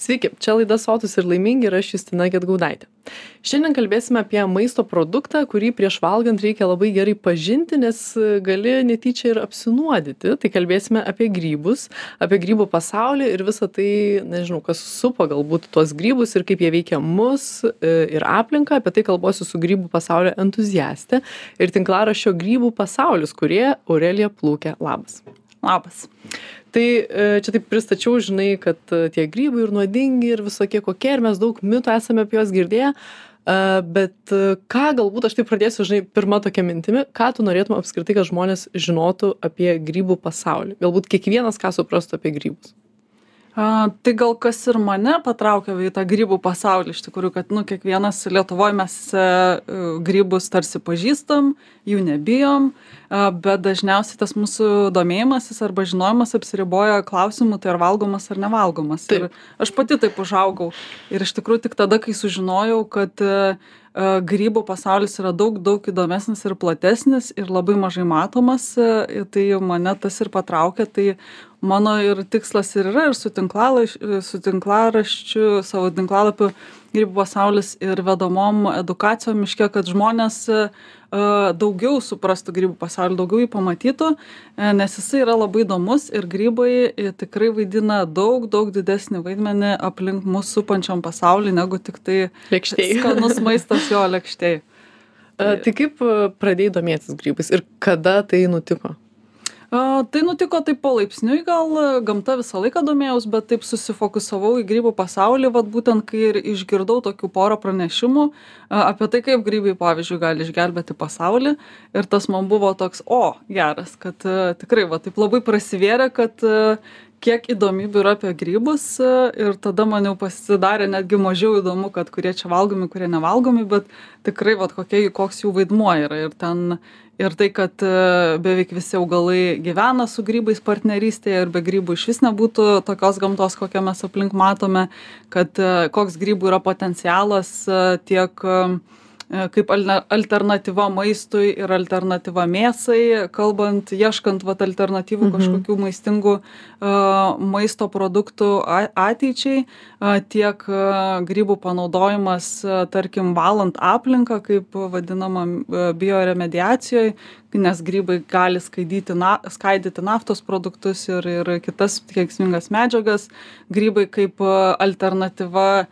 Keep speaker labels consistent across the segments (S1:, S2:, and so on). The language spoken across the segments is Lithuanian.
S1: Sveiki, čia laida Sotus ir laimingi ir aš Justina Getgaudaitė. Šiandien kalbėsime apie maisto produktą, kurį prieš valgant reikia labai gerai pažinti, nes gali netyčia ir apsinuodyti. Tai kalbėsime apie grybus, apie grybų pasaulį ir visą tai, nežinau, kas supo galbūt tuos grybus ir kaip jie veikia mus e, ir aplinką. Apie tai kalbosiu su grybų pasaulio entuziaste ir tinklaraščio grybų pasaulis, kurie Aurelija Plūkė. Labas.
S2: Labas.
S1: Tai e, čia taip pristačiau žinai kad e, tie grybai ir nuodingi ir visokie kokie ir mes daug mitų esame apie juos girdėję e, bet ką galbūt aš taip pradėsiu žinai pirma tokia mintimi ką tu norėtum apskritai kad žmonės žinotų apie grybų pasaulį? Galbūt kiekvienas ką suprastų apie grybus
S2: a tai gal kas ir mane patraukė į tą grybų pasaulį iš tikrųjų kad nu kiekvienas lietuvoj mes e, grybus tarsi pažįstam jų nebijom a bet dažniausiai tas mūsų domėjimasis arba žinojimas apsiriboja klausimu tai ar valgomas ar nevalgomas. Ir aš pati taip užaugau. Ir iš tikrųjų tik tada kai sužinojau kad a grybų pasaulis yra daug daug įdomesnis ir platesnis ir labai mažai matomas tai mane tas ir patraukė. Tai mano ir tikslas ir yra ir su tinklalaš su tinklaraščiu savo tinklalapiu grybų pasaulis ir vedamom edukacijom miške kad žmonės a daugiau suprastų grybų pasaulį daugiau jį pamatytų e, nes jisai yra labai įdomus ir grybai e, tikrai vaidina daug daug didesnį vaidmenį aplink mus supančiam pasauly negu tiktai
S1: lėkštėj.
S2: skanus maistas jo lėkštėj.
S1: Tai kaip pradėjai domėtis grybais ir kada tai nutiko
S2: a tai nutiko taip palaipsniui gal gamta visą laiką domėjaus bet taip susifokusavau į grybų pasaulį vat būtent kai ir išgirdau tokių porą pranešimų apie tai kaip grybai pavyzdžiui gali išgelbėti pasaulį. Ir tas man buvo toks o geras kad tikrai va taip labai prasivėrė kad kiek įdomybių yra apie grybus ir tada man jau pasidarė netgi mažiau įdomu kad kurie čia valgomi kurie nevalgomi bet tikrai vat kokia koks jų vaidmuo yra. Ir ten ir tai kad e, beveik visi augalai gyvena su grybais partnerystėje ir be grybų išvis nebūtų tokios gamtos kokią mes aplink matome kad e, koks grybų yra potencialas e, tiek E, kaip alternatyva maistui ir alternatyva mėsai kalbant ieškant vat alternatyvų mhm. kažkokių maistingų e, maisto produktų ateičiai e, tiek grybų panaudojimas tarkim valant aplinką kaip vadinama bioremediacijoj nes grybai gali skaidyti na skaidyti naftos produktus ir ir kitas kenksmingas medžiagas. Grybai kaip alternatyva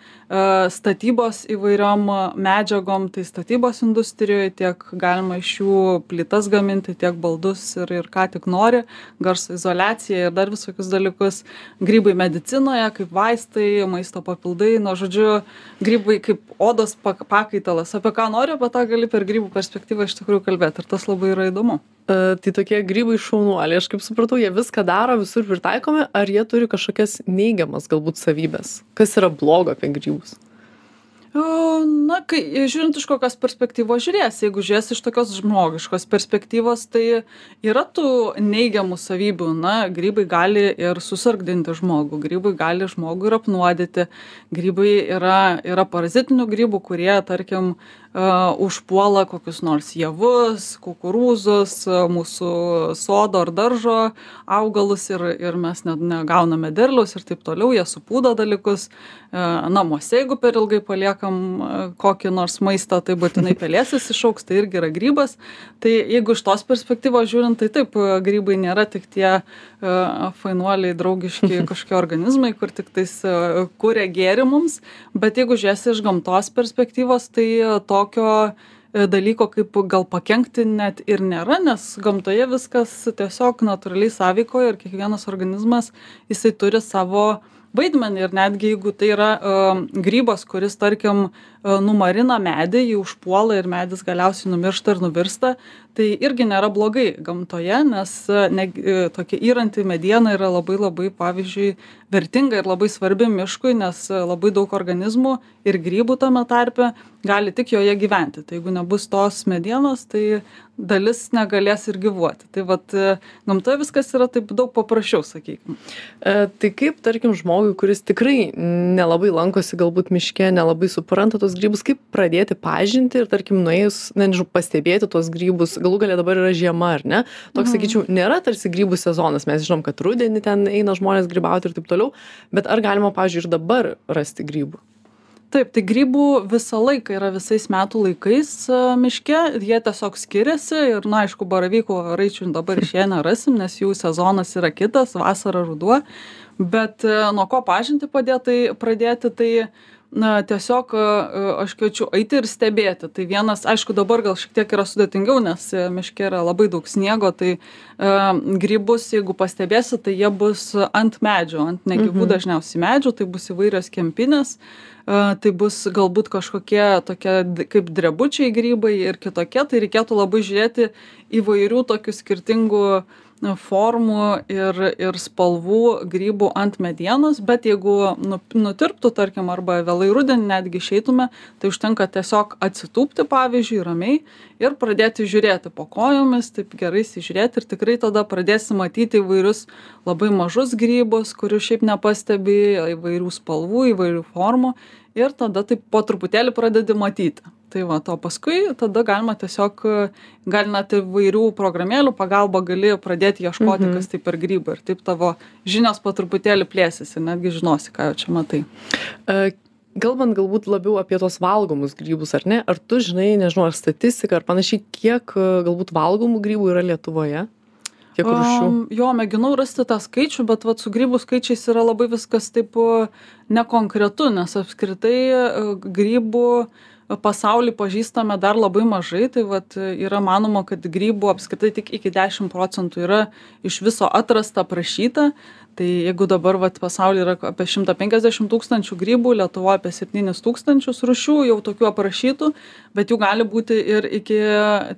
S2: statybos įvairiom medžiagom tai statybos industrijoj tiek galima iš jų plytas gaminti tiek baldus ir ir ką tik nori. Garso izoliaciją ir dar visokius dalykus. Grybai medicinoje kaip vaistai maisto papildai. Na žodžiu grybai kaip odos pak pakaitalas. Apie ką nori apie tą gali per grybų perspektyvą iš tikrųjų kalbėt. Ir tas labai yra įdomu.
S1: E, tai tokie grybai šaunuoliai aš kaip supratau jie viską daro visur pritaikomi ar jie turi kažkokias neigiamas galbūt savybes kas yra blogo apie grybus?
S2: Na kai žiūrint iš kokios perspektyvos žiūrėsi jeigu žiūrėsi iš tokios žmogiškos perspektyvos tai yra tų neigiamų savybių. Na grybai gali ir susargdinti žmogų grybai gali žmogų ir apnuodyti. Grybai yra yra parazitinių grybų kurie tarkim užpuola kokius nors javus kukurūzus mūsų sodo ar daržo augalus ir ir mes net negauname derliaus ir taip toliau jie supūdo dalykus. Namuose jeigu per ilgai paliekam kokį nors maistą tai būtinai pelėsis išaugs tai irgi yra grybas. Tai jeigu iš tos perspektyvos žiūrint tai taip grybai nėra tik tie fainuoliai draugiški kažkokie organizmai kur tiktais kuria gėrį mums bet jeigu žiūrėsi iš gamtos perspektyvos tai to tokio e, dalyko kaip gal pakenkti net ir nėra nes gamtoje viskas tiesiog natūraliai sąveikauja ir kiekvienas organizmas jisai turi savo vaidmenį. Ir netgi jeigu tai yra e, grybas kuris tarkim e, numarina medį jį užpuola ir medis galiausiai numiršta ir nuvirsta tai irgi nėra blogai gamtoje nes ne tokia yranti mediena yra labai labai pavyzdžiui vertinga ir labai svarbi miškui nes labai daug organizmų ir grybų tame tarpe gali tik joje gyventi. Tai jeigu nebus tos medienos tai dalis negalės ir gyvuoti. Tai vat gamtoje viskas yra taip daug paprasčiau sakykim.
S1: E, tai kaip tarkim žmogui kuris tikrai nelabai lankosi galbūt miške nelabai supranta tuos grybus kaip pradėti pažintį ir tarkim nuėjus na nežinau pastebėti tuos grybus? Galų gale dabar yra žiema ar ne? Toks mhm. sakyčiau nėra tarsi grybų sezonas. Mes žinom kad rudenį ten eina žmonės grybauti ir taip toliau toliau bet ar galima pavyzdžiui ir dabar rasti grybų?
S2: Taip tai grybų visą laiką yra visais metų laikais e, miške. Jie tiesiog skiriasi ir na aišku baravykų raičių dabar išėję nerasim nes jų sezonas yra kitas vasara ruduo. Bet e, nuo ko pažintį padėt tai pradėti tai na tiesiog e, aš kviečiu eiti ir stebėti tai vienas aišku dabar gal šiek tiek yra sudėtingiau nes miške yra labai daug sniego tai e, grybus jeigu pastebėsit tai jie bus ant medžių ant negyvų
S1: Mhm.
S2: dažniausiai medžių tai bus įvairios kempinės e, tai bus galbūt kažkokie tokie kaip drebučiai grybai ir kitokie tai reikėtų labai žiūrėti įvairių tokių skirtingų formų ir, ir spalvų grybų ant medienos, bet jeigu nu, nutirptų, tarkim, arba vėlai rudenį netgi išeitume, tai užtenka tiesiog atsitūpti, pavyzdžiui, ramiai ir pradėti žiūrėti po kojomis, taip gerai įsižiūrėti ir tikrai tada pradėsi matyti įvairius labai mažus grybus, kurių šiaip nepastebi, įvairių spalvų, įvairių formų ir tada taip po truputėlį pradedi matyti. Tai va, to paskui tada galima tiesiog, gal net įvairių programėlių pagalba gali pradėti ieškoti,
S1: Mhm.
S2: kas tai per grybą ir taip tavo žinios po truputėlį plėsis ir netgi žinosi, ką jau čia matai.
S1: E, Kalbant galbūt labiau apie tos valgomus grybus, ar ne? Ar tu žinai, nežinau, ar statistika, ar panašiai, kiek e, galbūt valgomų grybų yra Lietuvoje? Kiek rūšių?
S2: Um, jo, mėginau rasti tą skaičių, bet vat, su grybų skaičiais yra labai viskas taip nekonkretu, nes apskritai grybų pasaulį pažįstame dar labai mažai, tai vat, yra manoma, kad grybų apskritai tik iki 10 procentų yra iš viso atrasta, aprašyta. Tai jeigu dabar vat, pasaulyje yra apie 150 tūkstančių grybų, Lietuvoje apie 7 tūkstančius rūšių jau tokių aprašytų, bet jų gali būti ir iki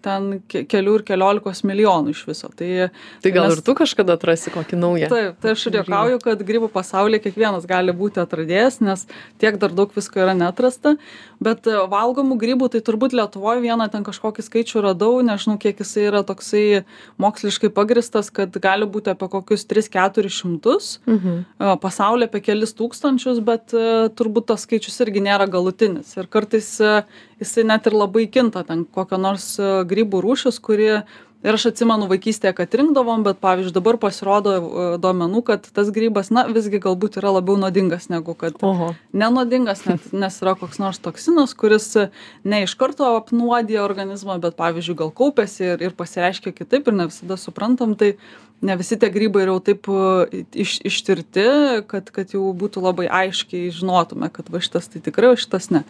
S2: ten ke- kelių ir keliolikos milijonų iš viso. Tai,
S1: Tai gal ir tu kažkada atrasi kokį naują?
S2: Taip, tai aš ir juokauju, kad grybų pasaulyje kiekvienas gali būti atradėjas, nes tiek dar daug visko yra netrasta. Bet e, valgomų grybų, tai turbūt Lietuvoje vieną ten kažkokį skaičių radau, nežinau, kiek jisai yra toksai moksliškai pagristas, kad gali būti apie kokius 3-4 šimtus.
S1: Mhm.
S2: E, Pasaulyje apie kelis tūkstančius, bet e, turbūt tas skaičius irgi nėra galutinis. Ir kartais e, jisai net ir labai kinta, ten kokia nors e, grybų rūšis, kuri ir aš atsimenu vaikystėje, kad rinkdavom, bet pavyzdžiui dabar pasirodo duomenų, kad tas grybas, na, visgi galbūt yra labiau nuodingas negu kad
S1: Oho.
S2: nenuodingas, net, nes yra koks nors toksinas, kuris ne iš karto apnuodija organizmą, bet pavyzdžiui gal kaupėsi ir, ir pasireiškia kitaip ir ne visada suprantam, tai ne visi tie grybai yra jau taip e, iš, ištirti, kad, kad jau būtų labai aiškiai žinotume, kad va šitas tai tikrai, o šitas ne.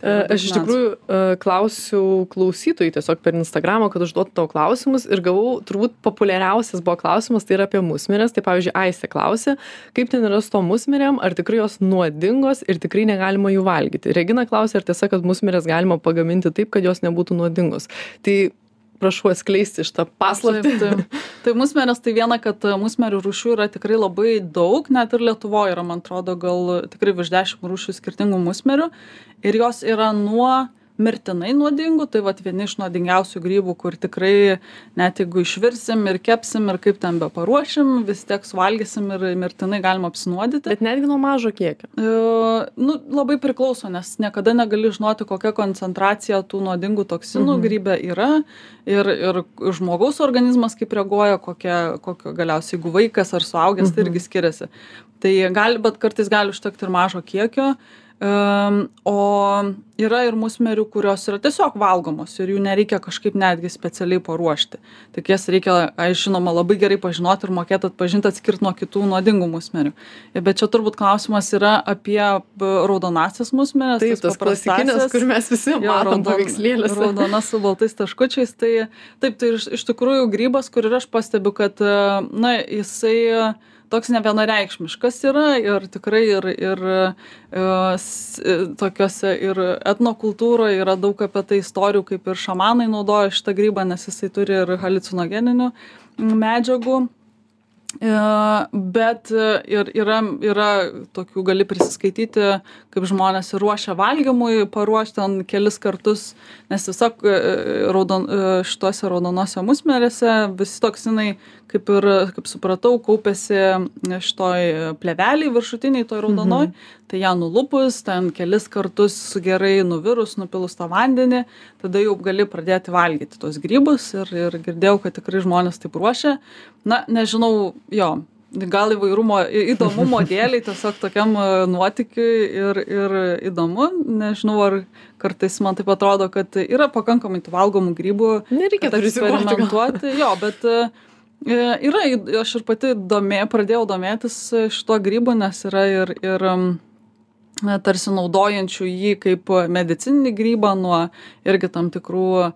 S1: E, Aš iš tikrųjų e, klausiau klausytojų tiesiog per Instagramą, kad užduotų tavo klausimus ir gavau, turbūt populiariausias buvo klausimas, tai yra apie musmirės. Tai pavyzdžiui, Aistė klausė, kaip ten yra su to musmirėm, ar tikrai jos nuodingos ir tikrai negalima jų valgyti. Regina klausė, ar tiesa, kad musmirės galima pagaminti taip, kad jos nebūtų nuodingos. Tai prašau atskleisti šitą paslaptį.
S2: Taip, taip. Tai musmerės tai viena, kad e, musmerių rūšių yra tikrai labai daug, net ir Lietuvoje yra, man atrodo, gal tikrai virš 10 rūšių skirtingų musmerių. Ir jos yra nuo mirtinai nuodingų, tai vat vieni iš nuodingiausių grybų, kur tikrai net jeigu išvirsim ir kepsim ir kaip ten be paruošim, vis tiek suvalgysim ir mirtinai galima apsinuodyti.
S1: Bet netgi nuo mažo kiekio.
S2: E, nu, labai priklauso, nes niekada negali žinoti, kokia koncentracija tų nuodingų toksinų
S1: Mhm.
S2: grybė yra ir, ir žmogaus organizmas kaip reaguoja, kokia, kokio galiausiai, jeigu vaikas ar suaugęs, tai irgi skiriasi. Tai gali, bet kartais gali užtekti ir mažo kiekio. Um, o yra ir musmerių, kurios yra tiesiog valgomos ir jų nereikia kažkaip netgi specialiai paruošti. Tik jas reikia, aš žinoma, labai gerai pažinoti ir mokėti atpažinti atskirti nuo kitų nuodingų musmerių. Bet čia turbūt klausimas yra apie raudonasias musmerės.
S1: Taip, tas klasikinis, kur mes visi matom paveikslėliuose.
S2: Raudona su baltais taškučiais. Tai taip, tai iš, iš tikrųjų grybas, kur ir aš pastebiu, kad, e, na, jisai e, toks nevienareikšmiškas yra ir tikrai ir, ir e, e, tokiuose ir etnokultūroje yra daug apie tai istorijų, kaip ir šamanai naudoja šitą grybą, nes jisai turi ir halicinogeninių medžiagų. E, Bet e, ir yra, yra tokių, gali prisiskaityti, kaip žmonės ruošia valgymui, paruošti ten kelis kartus, nes tiesiog e, raudon, šituose raudonose musmerėse visi toksinai, kaip ir, kaip supratau, kaupėsi šitoj pleveliai viršutiniai, toj raudonoj, mhm. tai ją nulupus, ten kelis kartus gerai nuvirus, nupilus tą vandenį, tada jau gali pradėti valgyti tos grybus ir, ir girdėjau, kad tikrai žmonės taip ruošia. Na, nežinau, jo, gal įvairumo įdomumo dėliai tiesiog tokiam e, nuotykiui ir ir įdomu nežinau ar kartais man taip atrodo kad yra pakankamai tų valgomų grybų
S1: gal.
S2: eksperimentuoti jo bet e, e, yra aš ir pati domė pradėjau domėtis šituo grybu nes yra ir ir na, tarsi naudojančių jį kaip medicininį grybą nuo irgi tam tikrų e,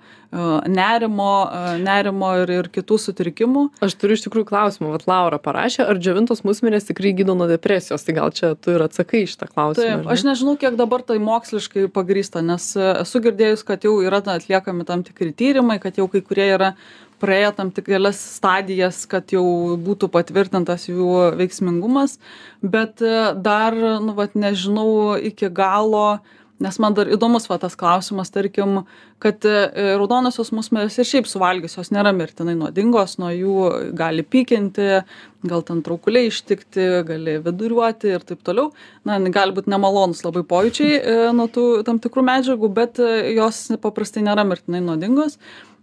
S2: nerimo, e, nerimo ir, ir kitų sutrikimų.
S1: Aš turiu iš tikrųjų klausimą, vat Laura parašė, ar džiovintos musmirės tikrai gydo nuo depresijos, tai gal čia tu ir atsakai iš tą klausimą.
S2: Taip, aš
S1: ne?
S2: nežinau, kiek dabar tai moksliškai pagrįsta, nes e, esu girdėjus, kad jau yra atliekami tam tikri tyrimai, kad jau kai kurie yra praėję tam tikras stadijas, kad jau būtų patvirtintas jų veiksmingumas, bet e, dar, nu, vat, nežinau iki galo, nes man dar įdomus va tas klausimas, tarkim, kad e, raudonosios musmirės ir šiaip suvalgys, jos nėra mirtinai nuodingos, nuo jų gali pykinti, gal ten traukuliai ištikti, gali viduriuoti ir taip toliau. Na, gali būti nemalonus labai pojūčiai e, nuo tų tam tikrų medžiagų, bet jos paprastai nėra mirtinai nuodingos.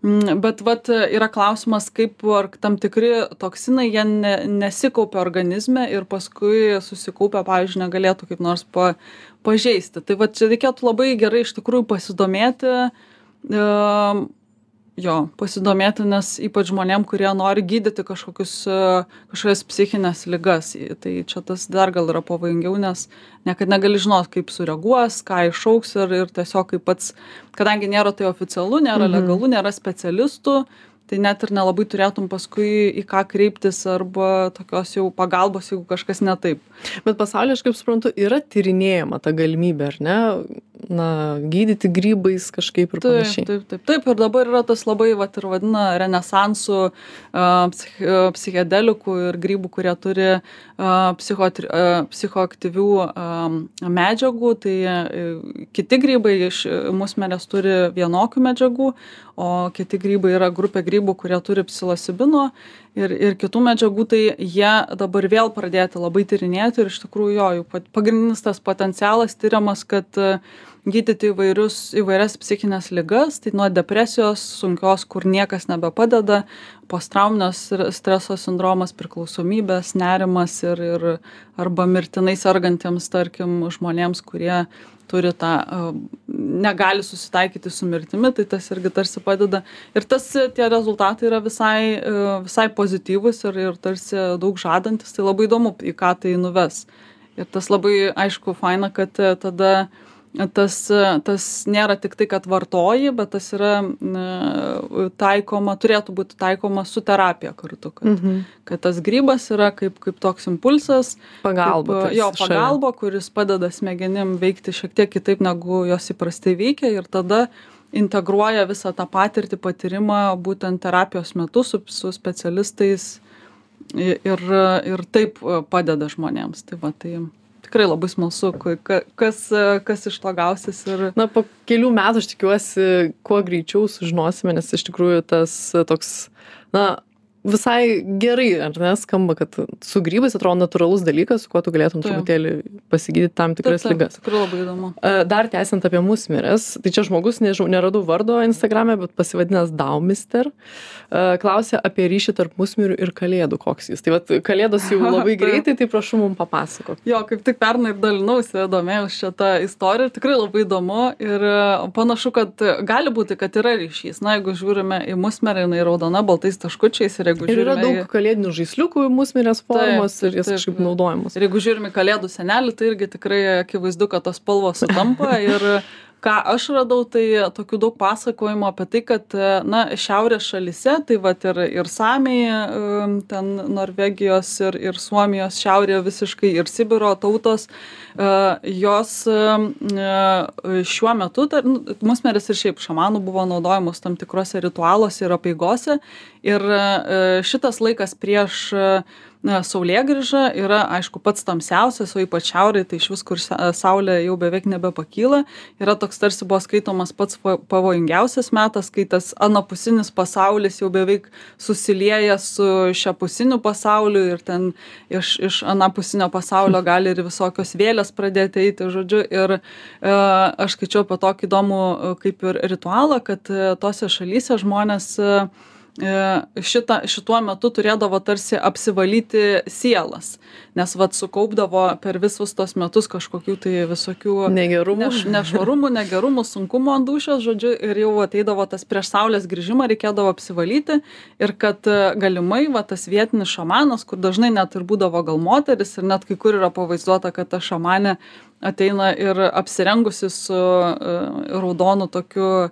S2: Mm, Bet vat yra klausimas, kaip ar tam tikri toksinai jie ne, nesikaupia organizme ir paskui susikaupia, pavyzdžiui, negalėtų kaip nors pa, pažeisti. Tai va čia reikėtų labai gerai iš tikrųjų pasidomėti, e, jo, pasidomėti, nes ypač žmonėm, kurie nori gydyti kažkokius, e, kažkokias psichinės ligas, tai čia tas dar gal yra pavojingiau, nes niekada negali žinot, kaip sureaguos, ką išauks ir, ir tiesiog kaip pats, kadangi nėra tai oficialu, nėra
S1: Mhm.
S2: legalu, nėra specialistų, tai net ir nelabai turėtum paskui į ką kreiptis arba tokios jau pagalbos, jeigu kažkas ne taip.
S1: Bet pasaulyje, aš kaip suprantu, yra tyrinėjama ta galimybė, ar ne? Na, gydyti grybais kažkaip ir
S2: Taip,
S1: panašiai.
S2: taip, taip, taip. Ir dabar yra tas labai, vat, ir vadina, renesansų a, psichedelikų ir grybų, kurie turi a, psichotri- a, psichoaktyvių a, medžiagų. Tai e, kiti grybai iš musmelės turi vienokių medžiagų, o kiti grybai yra grupė grybų, kurie turi psilocibino ir, ir kitų medžiagų. Tai jie dabar vėl pradėti labai tyrinėti ir iš tikrųjų jo, jų pagrindinis tas potencialas tyriamas, kad gydyti įvairius įvairias psichines ligas tai nuo depresijos sunkios kur niekas nebepadeda posttrauminio s- streso sindromas priklausomybės nerimas ir ir arba mirtinai sergantiems tarkim žmonėms kurie turi tą negali susitaikyti su mirtimi tai tas irgi tarsi padeda. Ir tas tie rezultatai yra visai visai pozityvūs ir ir tarsi daug žadantys tai labai įdomu į ką tai nuves. Ir tas labai aišku faina kad e, tada tas tas nėra tik tai kad vartoji bet tas yra na taikoma turėtų būti taikoma su terapija kartu kad
S1: Mhm.
S2: kad tas grybas yra kaip kaip toks impulsas
S1: Pagalba.
S2: jo pagalba kuris padeda smegenim veikti šiek tiek kitaip negu jos įprastai veikia ir tada integruoja visą tą patirtį patyrimą būtent terapijos metu su su specialistais ir ir taip padeda žmonėms tai va tai tikrai labai smalsu ka ka kas kas iš to gausis ir
S1: Na, po kelių metų aš tikiuosi, kuo greičiau sužinosime, nes iš tikrųjų tas toks, na, visai gerai, ar ne, skamba, kad su grybais atrodo natūralus dalykas, su kuo tu galėtum truputėlį pasigydyti tam tikras ligas.
S2: tikrai labai įdomu
S1: Dar tęsiant apie musmirės, tai čia žmogus, nežinau, neradau vardo Instagram'e, bet pasivadinęs Daumister, klausė apie ryšį tarp musmirių ir kalėdų, koks jis. Tai vad, kalėdos jau labai greitai, tai prašau mums papasakok.
S2: Jo, kaip tik pernai dalinausi, domėjausi šitą istoriją ir tikrai labai įdomu ir panašu, kad gali būti, kad yra ryšys. Na, jeigu žiūrime į musmerį, jinai raudona baltais taškučiais ir jeigu
S1: Ir yra daug
S2: į...
S1: kalėdinių žaisliukų musmirės formos
S2: Taip,
S1: ir
S2: taip,
S1: kažkaip
S2: taip.
S1: naudojamos.
S2: Ir jeigu žiūrime kalėdų senelį, tai irgi tikrai akivaizdu, kad tos spalvos sutampa ir ką aš radau, tai tokių daug pasakojimų apie tai, kad, e, na, šiaurės šalise, tai va ir, ir Samiai, e, ten Norvegijos ir, ir Suomijos šiaurėje visiškai ir Sibiro tautos, e, jos šiuo metu, tai, nu, musmeris ir šiaip šamanų buvo naudojamos tam tikrose ritualuose ir apieigose. Ir šitas laikas prieš na, saulėgrįžą yra, aišku, pats tamsiausias, o ypač šiaurėje, tai iš vis, kur sa- saulė jau beveik nebepakyla, yra toks tarsi buvo skaitomas pats pa- pavojingiausias metas, kai tas anapusinis pasaulis jau beveik susilieja su šiapusiniu pasauliu ir ten iš, iš anapusinio pasaulio gali ir visokios vėlės pradėti eiti, žodžiu. Ir e, aš skaičiau apie tokį įdomų e, kaip ir ritualą, kad e, tose šalyse žmonės šitą, šituo metu turėdavo tarsi apsivalyti sielas, nes vat sukaupdavo per visus tos metus kažkokių tai visokių
S1: Negerumų.
S2: neš, nešvarumų, negerumų, sunkumų ant dušės, žodžiu, ir jau ateidavo tas prieš saulės grįžimą, reikėdavo apsivalyti ir kad e, galimai va, tas vietinis šamanas, kur dažnai net ir būdavo gal moteris ir net kai kur yra pavaizduota, kad ta šamanė ateina ir apsirengusi su uh, raudonu tokiu uh,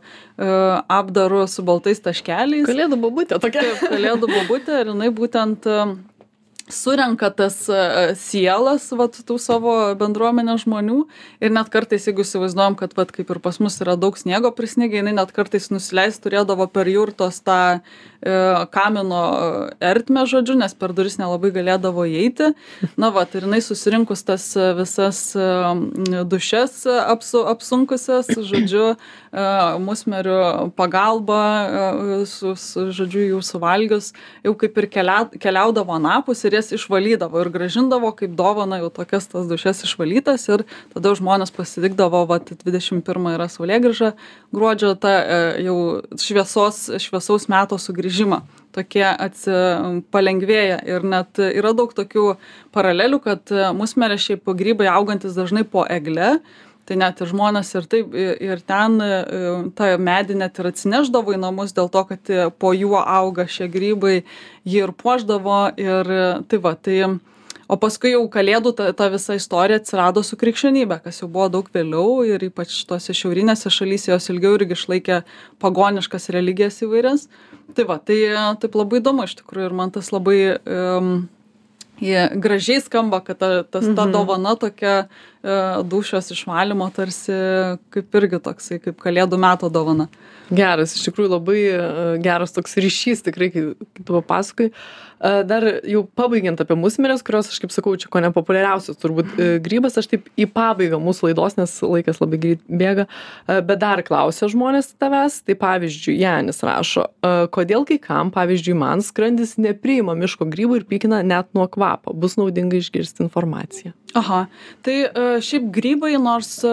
S2: apdaru su baltais taškeliais.
S1: Kalėdų babutė tokia.
S2: Taip, kalėdų babutė ir jinai būtent surenka tas uh, sielas vat, tų savo bendruomenės žmonių ir net kartais, jeigu įsivaizduojam, kad vat, kaip ir pas mus yra daug sniego prisnigę, jinai net kartais nusileis turėdavo per jurtos tą uh, kamino ertmę, žodžiu, nes per duris nelabai galėdavo įeiti. Na, va, ir jinai susirinkus tas uh, visas uh, dušes apsu, apsunkusias, žodžiu, uh, musmerių pagalba, uh, su, su, žodžiu, jų suvalgius, jau kaip ir kelia, keliaudavo anapus ir jas išvalydavo ir gražindavo kaip dovana jau tokias tas dušes išvalytas ir tada žmonės pasitikdavo, va, 21 yra saulėgrįža, gruodžio ta e, jau šviesos, šviesaus meto sugrįžimą. Tokie atsi, palengvėja ir net yra daug tokių paralelių, kad musmerė šiaip grybai augantis dažnai po egle, tai net ir žmonės ir taip ir ten e, tą medį net ir atsineždavo į namus dėl to kad e, po juo auga šie grybai jį ir puošdavo ir e, tai va tai o paskui jau kalėdų ta ta visa istorija atsirado su krikščionybe kas jau buvo daug vėliau ir ypač tose šiaurinėse šalyse jos ilgiau irgi išlaikė pagoniškas religijas įvairias. Tai va tai taip labai įdomu iš tikrųjų ir man tas labai um, jie gražiai skamba, kad ta, tas, ta
S1: Mhm.
S2: dovana tokia e, dušios išvalymo tarsi kaip irgi toksai, kaip kalėdų meto dovana.
S1: Geras, iš tikrųjų labai e, geras toks ryšys, tikrai, kai, kai tu papasakai. E, Dar jau pabaigiant apie musmirės, kurios, aš kaip sakau, čia ko nepopuliariausias turbūt e, grybas, aš taip į pabaigą mūsų laidos, nes laikas labai greit bėga, bet dar klausia žmonės tavęs, tai pavyzdžiui, Janis rašo, kodėl kai kam, pavyzdžiui, man skrandis nepriima miško grybų ir pykina net nuo kvapo, bus naudinga išgirsti informaciją.
S2: Aha, tai e, šiaip grybai, nors e,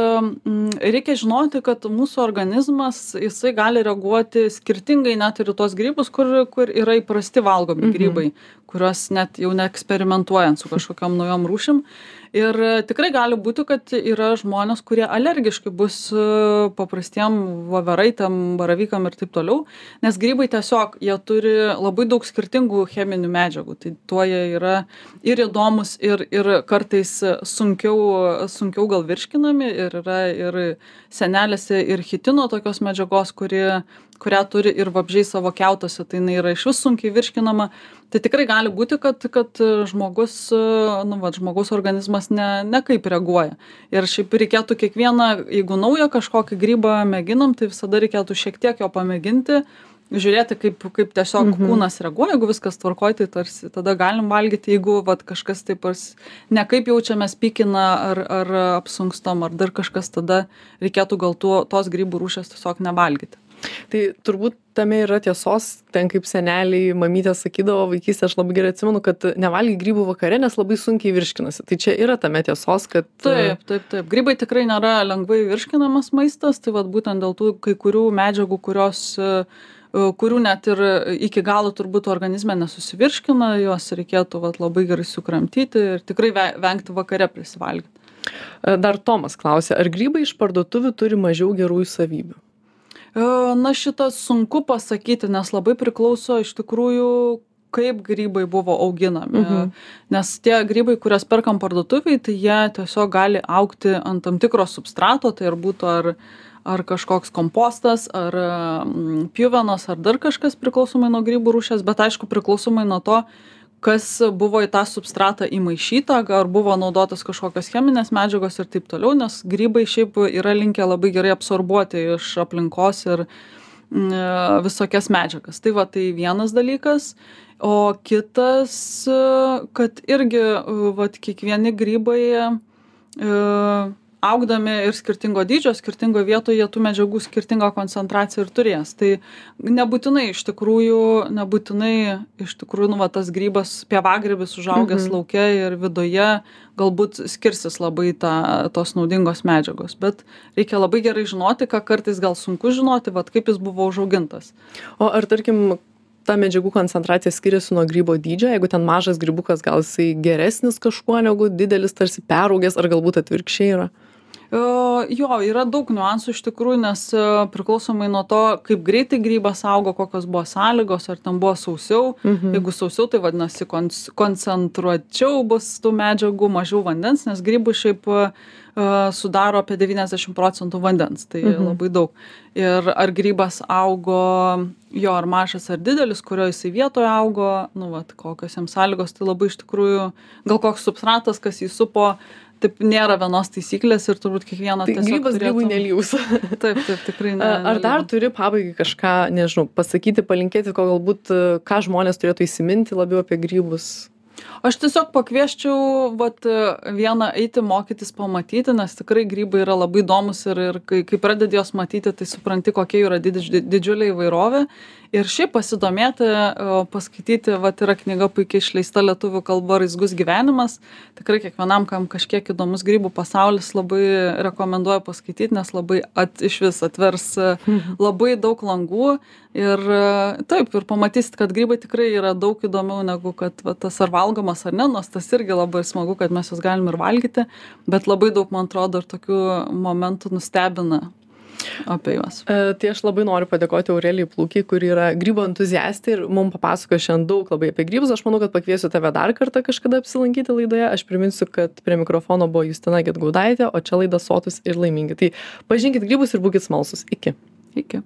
S2: reikia žinoti, kad mūsų organizmas, jisai gali reaguoti skirtingai net ir į tos grybus, kur, kur yra įprasti valgomi
S1: Mhm.
S2: grybai, kuriuos net jau neeksperimentuojant su kažkokiam naujom rūšim. Ir e, tikrai gali būti, kad yra žmonės, kurie alergiški bus e, paprastiem voveraitėm, baravykam ir taip toliau, nes grybai tiesiog, jie turi labai daug skirtingų cheminių medžiagų, tai tuo jie yra ir įdomus, ir, ir kartais sunkiau, sunkiau gal virškinami, ir yra ir senelėse, ir hitino tokios medžiagos, kuri, kurią turi ir vabžiai savo keutose, tai jinai yra iš vis sunkiai virškinama. Tai tikrai gali būti, kad, kad žmogus, nu, va, žmogaus organizmas ne, nekaip reaguoja. Ir šiaip reikėtų kiekvieną, jeigu naują kažkokį grybą mėginam, tai visada reikėtų šiek tiek jo pamėginti, žiūrėti, kaip, kaip tiesiog mhm. kūnas reaguoja, jeigu viskas tvarkoja, tai tarsi tada galim valgyti, jeigu vat, kažkas taip ar nekaip jaučiamės pykina ar, ar apsunkstom, ar dar kažkas, tada reikėtų gal tuo, tos grybų rūšės tiesiog nevalgyti.
S1: Tai turbūt tame yra tiesos, ten kaip seneliai, mamytė sakydavo vaikystė, aš labai gerai atsimenu, kad nevalgy grybų vakare, nes labai sunkiai virškinasi. Tai čia yra tame tiesos, kad...
S2: Taip, taip, taip. Grybai tikrai nėra lengvai virškinamas maistas, tai vad būtent dėl tų kai kurių medžiagų, kurios uh, kurių net ir iki galo turbūt organizme nesusivirškina, juos reikėtų vat, labai gerai sukramtyti ir tikrai vengti vakare prisivalgyti.
S1: Dar Tomas klausė, ar grybai iš parduotuvių turi mažiau gerųjų savybių?
S2: Na šitą sunku pasakyti, nes labai priklauso iš tikrųjų, kaip grybai buvo auginami. Mhm. Nes tie grybai, kurias perkam parduotuviai, tai jie tiesiog gali aukti ant tam tikro substrato, tai ir būtų ar ar kažkoks kompostas, ar mm, pjuvenos, ar dar kažkas priklausomai nuo grybų rūšės, bet aišku priklausomai nuo to, kas buvo į tą substratą įmaišyta, ar buvo naudotas kažkokios cheminės medžiagos ir taip toliau, nes grybai šiaip yra linkę labai gerai absorbuoti iš aplinkos ir mm, visokias medžiagas. Tai va, tai vienas dalykas. O kitas, kad irgi, va, kiekvieni grybai augdami ir skirtingo dydžio skirtingoj vietoj jie tų medžiagų skirtingą koncentraciją ir turės. Tai nebūtinai iš tikrųjų nebūtinai iš tikrųjų nu va tas grybas pievagrybis užaugęs
S1: Mhm.
S2: lauke ir viduje galbūt skirsis labai ta tos naudingos medžiagos. Bet reikia labai gerai žinoti ką kartais gal sunku žinoti vat kaip jis buvo užaugintas.
S1: O ar tarkim ta medžiagų koncentracija skiriasi nuo grybo dydžio? Jeigu ten mažas grybukas gal jisai geresnis kažkuo negu didelis tarsi peraugęs ar galbūt atvirkščiai yra
S2: Jo, yra daug niuansų iš tikrųjų, nes e, priklausomai nuo to, kaip greitai grybas augo, kokios buvo sąlygos, ar ten buvo sausiau. Mhm. Jeigu sausiau, tai vadinasi koncentruočiau bus tų medžiagų, mažiau vandens, nes grybų šiaip uh, sudaro apie 90 procentų vandens, tai mhm. labai daug. Ir ar grybas augo, jo ar mažas ar didelis, kurio jisai vietoje augo, nu, vat, kokios jam sąlygos, tai labai iš tikrųjų, gal koks substratas, kas jį supo, taip nėra vienos taisyklės ir turbūt kiekvieno
S1: tai grybas grybui nelygus.
S2: taip, taip, tikrai ne.
S1: Ar dar turi pabaigai kažką, nežinau, pasakyti, palinkėti, ko galbūt, ką žmonės turėtų įsiminti labiau apie grybus?
S2: Aš tiesiog pakvieščiau vat, vieną eiti mokytis pamatyti, nes tikrai grybai yra labai įdomus ir, ir kai, kai pradedi juos matyti, tai supranti, kokia yra didž, didžiulė įvairovė. Ir šiaip pasidomėti paskaityti vat yra knyga puikiai išleista lietuvių kalba raizgus gyvenimas. Tikrai kiekvienam kam kažkiek įdomus grybų pasaulis labai rekomenduoju paskaityt nes labai at išvis atvers labai daug langų. Ir taip ir pamatysit kad grybai tikrai yra daug įdomiau negu kad va tas ar valgomas ar ne nors tas irgi labai smagu kad mes juos galim ir valgyti bet labai daug man atrodo ir tokių momentų nustebina apie juos.
S1: E, tai aš labai noriu padėkoti Aurelijai Plūkiai, kuri yra grybo entuziastė ir mums papasakojo šiandien daug labai apie grybus. Aš manau, kad pakviesiu tave dar kartą kažkada apsilankyti laidoje. Aš priminsiu, kad prie mikrofono buvo Justina Getgaudaitė, o čia laida Sotus ir laimingi. Tai pažinkit grybus ir būkite smalsus. Iki.
S2: Iki.